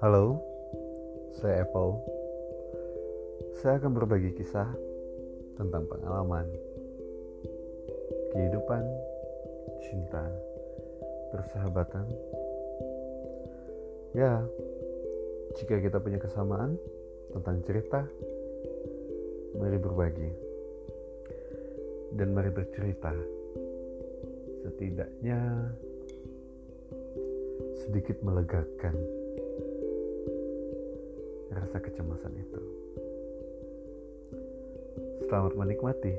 Halo, saya Apple. Saya akan berbagi kisah tentang pengalaman, kehidupan, cinta, persahabatan. Ya, jika kita punya kesamaan tentang cerita, mari berbagi dan mari bercerita. Setidaknya sedikit melegakan rasa kecemasan itu. Selamat menikmati.